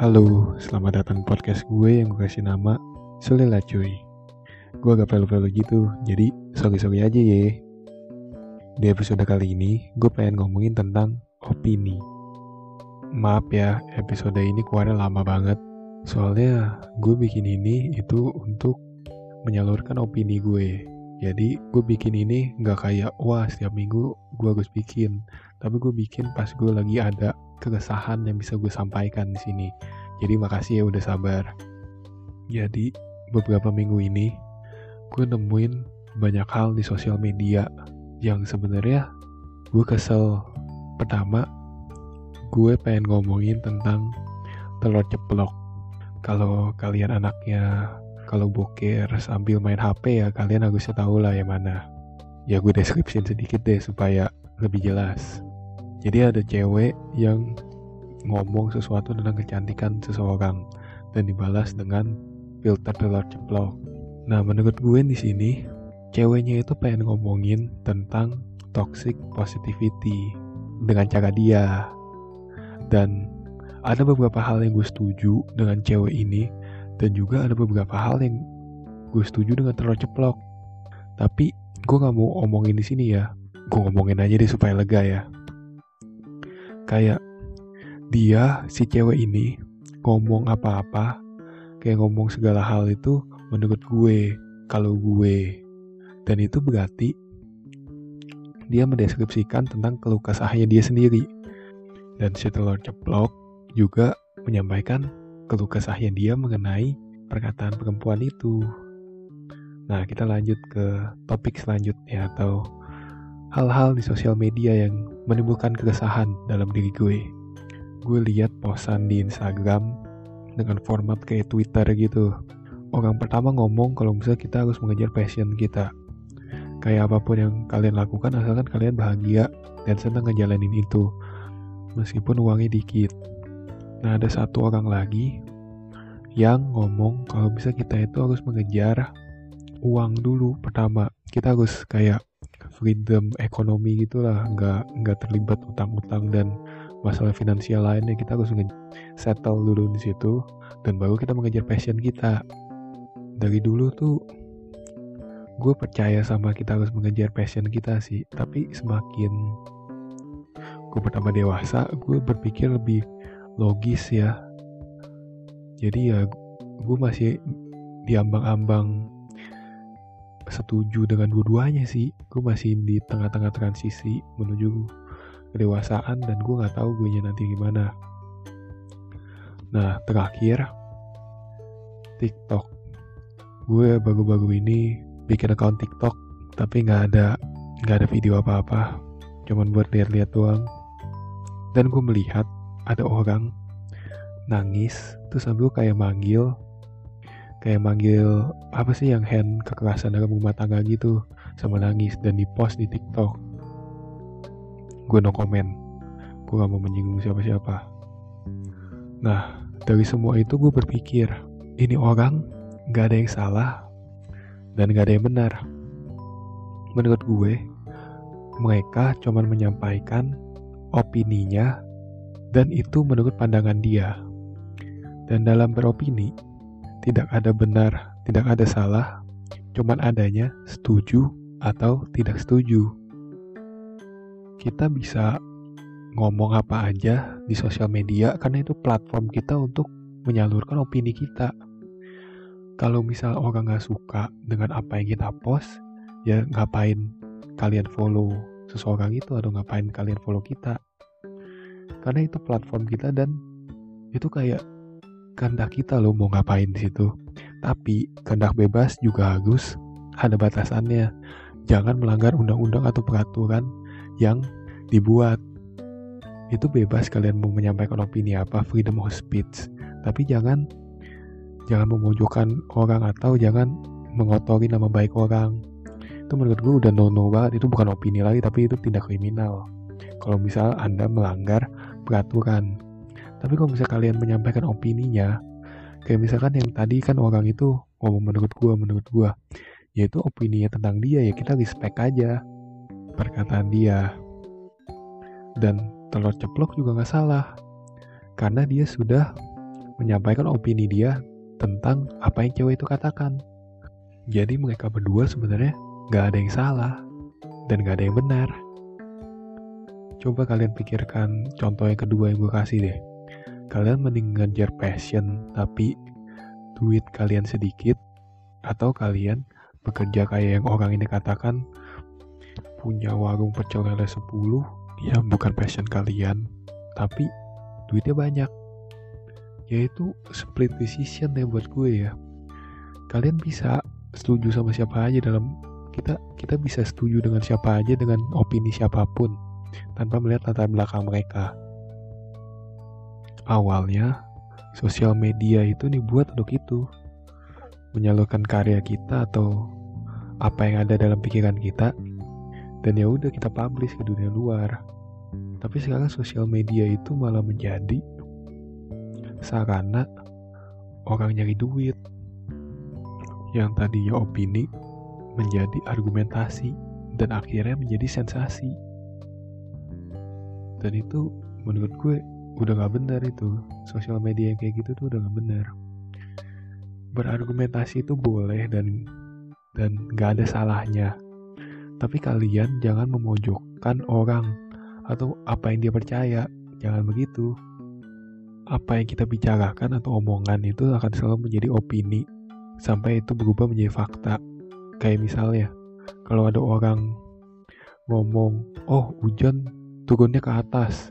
Halo, selamat datang podcast gue yang gue kasih nama Sulela cuy. Gue agak pelu-pelu gitu, jadi sorry-sorry aja ya. Di episode kali ini, gue pengen ngomongin tentang opini. Maaf ya, episode ini keluarnya lama banget. Soalnya gue bikin ini itu untuk menyalurkan opini gue. Jadi gue bikin ini nggak kayak wah setiap minggu gue harus bikin tapi gue bikin pas gue lagi ada keresahan yang bisa gue sampaikan di sini jadi makasih ya udah sabar jadi beberapa minggu ini gue nemuin banyak hal di sosial media yang sebenarnya gue kesel pertama gue pengen ngomongin tentang telur ceplok kalau kalian anaknya kalau boker sambil main HP ya kalian harusnya tahu lah yang mana. Ya gue deskripsiin sedikit deh supaya lebih jelas. Jadi ada cewek yang ngomong sesuatu tentang kecantikan seseorang dan dibalas dengan filter telur ceplok. Nah menurut gue di sini ceweknya itu pengen ngomongin tentang toxic positivity dengan cara dia dan ada beberapa hal yang gue setuju dengan cewek ini dan juga ada beberapa hal yang gue setuju dengan telur ceplok. Tapi gue gak mau omongin di sini ya. Gue ngomongin aja deh supaya lega ya. Kayak dia si cewek ini ngomong apa-apa, kayak ngomong segala hal itu menurut gue, kalau gue. Dan itu berarti dia mendeskripsikan tentang keluh kesahnya dia sendiri. Dan si telur ceplok juga menyampaikan keluh kesahnya dia mengenai perkataan perempuan itu. Nah, kita lanjut ke topik selanjutnya atau hal-hal di sosial media yang menimbulkan keresahan dalam diri gue. Gue lihat posan di Instagram dengan format kayak Twitter gitu. Orang pertama ngomong kalau misalnya kita harus mengejar passion kita. Kayak apa pun yang kalian lakukan asalkan kalian bahagia dan senang ngejalanin itu. Meskipun uangnya dikit. Nah ada satu orang lagi yang ngomong kalau bisa kita itu harus mengejar uang dulu pertama. Kita harus kayak freedom ekonomi gitulah, nggak nggak terlibat utang-utang dan masalah finansial lainnya. Kita harus settle dulu di situ dan baru kita mengejar passion kita. Dari dulu tuh gue percaya sama kita harus mengejar passion kita sih, tapi semakin gue pertama dewasa, gue berpikir lebih logis ya. Jadi ya gue masih diambang-ambang setuju dengan dua-duanya sih. Gue masih di tengah-tengah transisi menuju kedewasaan dan gue nggak tahu gue nanti gimana. Nah terakhir TikTok. Gue baru-baru ini bikin account TikTok tapi nggak ada nggak ada video apa-apa. Cuman buat lihat-lihat doang. Dan gue melihat ada orang nangis terus sambil kayak manggil kayak manggil apa sih yang hand kekerasan dalam rumah tangga gitu? Sama nangis dan di post di TikTok. Gue no comment. Gue gak mau menyinggung siapa-siapa. Nah dari semua itu gue berpikir ini orang gak ada yang salah dan gak ada yang benar. Menurut gue mereka cuma menyampaikan opininya dan itu menurut pandangan dia. Dan dalam beropini, tidak ada benar, tidak ada salah, cuman adanya setuju atau tidak setuju. Kita bisa ngomong apa aja di sosial media karena itu platform kita untuk menyalurkan opini kita. Kalau misal orang nggak suka dengan apa yang kita post, ya ngapain kalian follow seseorang itu atau ngapain kalian follow kita karena itu platform kita dan itu kayak kehendak kita loh mau ngapain di situ. Tapi kehendak bebas juga harus ada batasannya. Jangan melanggar undang-undang atau peraturan yang dibuat. Itu bebas kalian mau menyampaikan opini apa freedom of speech. Tapi jangan jangan memojokkan orang atau jangan mengotori nama baik orang. Itu menurut gue udah no no banget. Itu bukan opini lagi tapi itu tindak kriminal. Kalau misal anda melanggar peraturan. Tapi kalau misalnya kalian menyampaikan opininya, kayak misalkan yang tadi kan orang itu ngomong menurut gua, menurut gua, yaitu opininya tentang dia ya kita respect aja perkataan dia. Dan telur ceplok juga nggak salah, karena dia sudah menyampaikan opini dia tentang apa yang cewek itu katakan. Jadi mereka berdua sebenarnya gak ada yang salah dan gak ada yang benar. Coba kalian pikirkan contoh yang kedua yang gue kasih deh. Kalian mending ngejar passion tapi duit kalian sedikit atau kalian bekerja kayak yang orang ini katakan punya warung pecel lele 10 ya bukan passion kalian tapi duitnya banyak. Yaitu split decision ya buat gue ya. Kalian bisa setuju sama siapa aja dalam kita kita bisa setuju dengan siapa aja dengan opini siapa pun tanpa melihat latar belakang mereka awalnya sosial media itu dibuat untuk itu. Menyalurkan karya kita atau apa yang ada dalam pikiran kita dan ya udah kita publish ke dunia luar. Tapi sekarang sosial media itu malah menjadi sarana orang nyari duit. Yang tadinya opini menjadi argumentasi dan akhirnya menjadi sensasi. Dan itu menurut gue udah gak benar itu. Sosial media yang kayak gitu tuh udah gak benar berargumentasi itu boleh dan dan gak ada salahnya. Tapi kalian jangan memojokkan orang atau apa yang dia percaya. Jangan begitu. Apa yang kita bicarakan atau omongan itu akan selalu menjadi opini sampai itu berubah menjadi fakta. Kayak misalnya, kalau ada orang ngomong, oh hujan turunnya ke atas,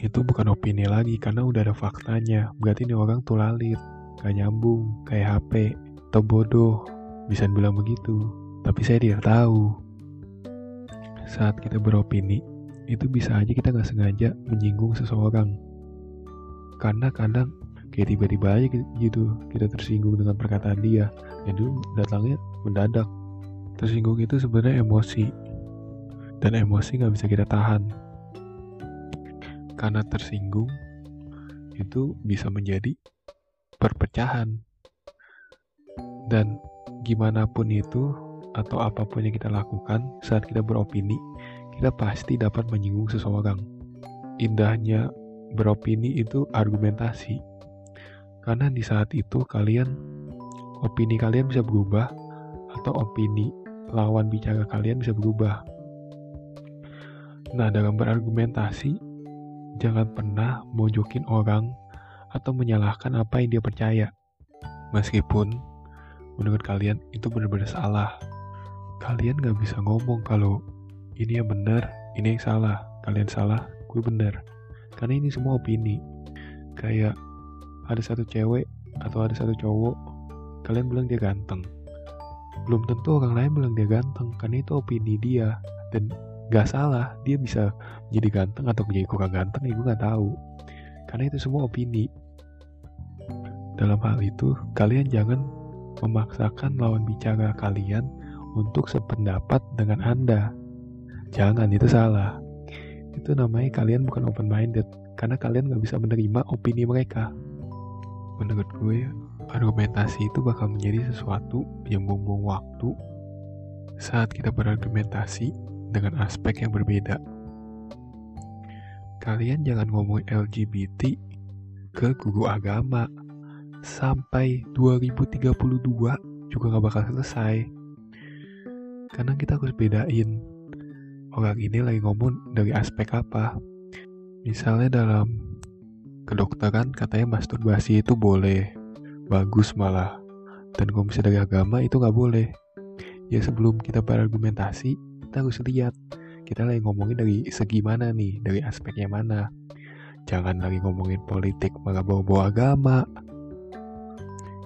itu bukan opini lagi karena udah ada faktanya. Berarti ini orang tuh lalit, gak nyambung, kayak HP, atau bodoh, bisa bilang begitu. Tapi saya tidak tahu. Saat kita beropini, itu bisa aja kita nggak sengaja menyinggung seseorang karena kadang kayak tiba-tiba aja gitu kita tersinggung dengan perkataan dia itu datangnya mendadak tersinggung itu sebenarnya emosi dan emosi nggak bisa kita tahan karena tersinggung itu bisa menjadi perpecahan dan gimana pun itu atau apa pun yang kita lakukan saat kita beropini kita pasti dapat menyinggung seseorang indahnya beropini itu argumentasi. Karena di saat itu kalian opini kalian bisa berubah atau opini lawan bicara kalian bisa berubah. Nah, dalam berargumentasi jangan pernah mojokin orang atau menyalahkan apa yang dia percaya. Meskipun menurut kalian itu benar-benar salah. Kalian gak bisa ngomong kalau ini yang benar, ini yang salah. Kalian salah, gue benar karena ini semua opini kayak ada satu cewek atau ada satu cowok kalian bilang dia ganteng belum tentu orang lain bilang dia ganteng karena itu opini dia dan gak salah dia bisa jadi ganteng atau menjadi kurang ganteng ya gue gak tahu. Karena itu semua opini. Dalam hal itu kalian jangan memaksakan lawan bicara kalian untuk sependapat dengan anda. Jangan itu salah. Itu namanya kalian bukan open minded karena kalian nggak bisa menerima opini mereka. Menurut gue argumentasi itu bakal menjadi sesuatu yang buang-buang waktu. Saat kita berargumentasi dengan aspek yang berbeda kalian jangan ngomong LGBT ke guru agama sampai 2032 juga gak bakal selesai karena kita harus bedain orang ini lagi ngomong dari aspek apa. Misalnya dalam kedokteran katanya masturbasi itu boleh, bagus malah. Dan kalau misalnya dari agama itu nggak boleh. Ya sebelum kita berargumentasi, kita harus lihat kita lagi ngomongin dari segi mana nih, dari aspeknya mana. Jangan lagi ngomongin politik malah bawa-bawa agama.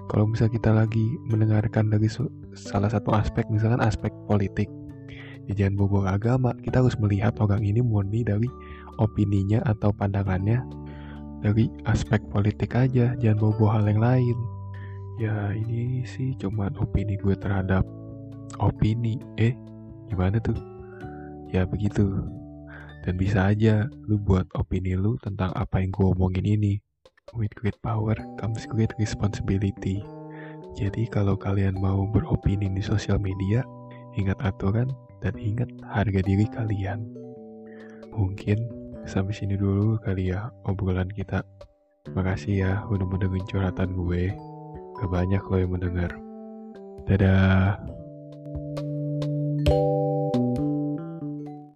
Kalau misalnya kita lagi mendengarkan dari salah satu aspek, misalkan aspek politik, ya jangan bobo agama kita harus melihat orang ini murni dari opininya atau pandangannya dari aspek politik aja jangan bobo hal yang lain ya ini sih cuma opini gue terhadap opini eh gimana tuh ya begitu dan bisa aja lu buat opini lu tentang apa yang gue omongin ini with great power comes great responsibility jadi kalau kalian mau beropini di sosial media ingat aturan dan ingat harga diri kalian. Mungkin sampai sini dulu kali ya obrolan kita. Makasih ya udah mendengar curhatan gue. Gak banyak lo yang mendengar. Dadah.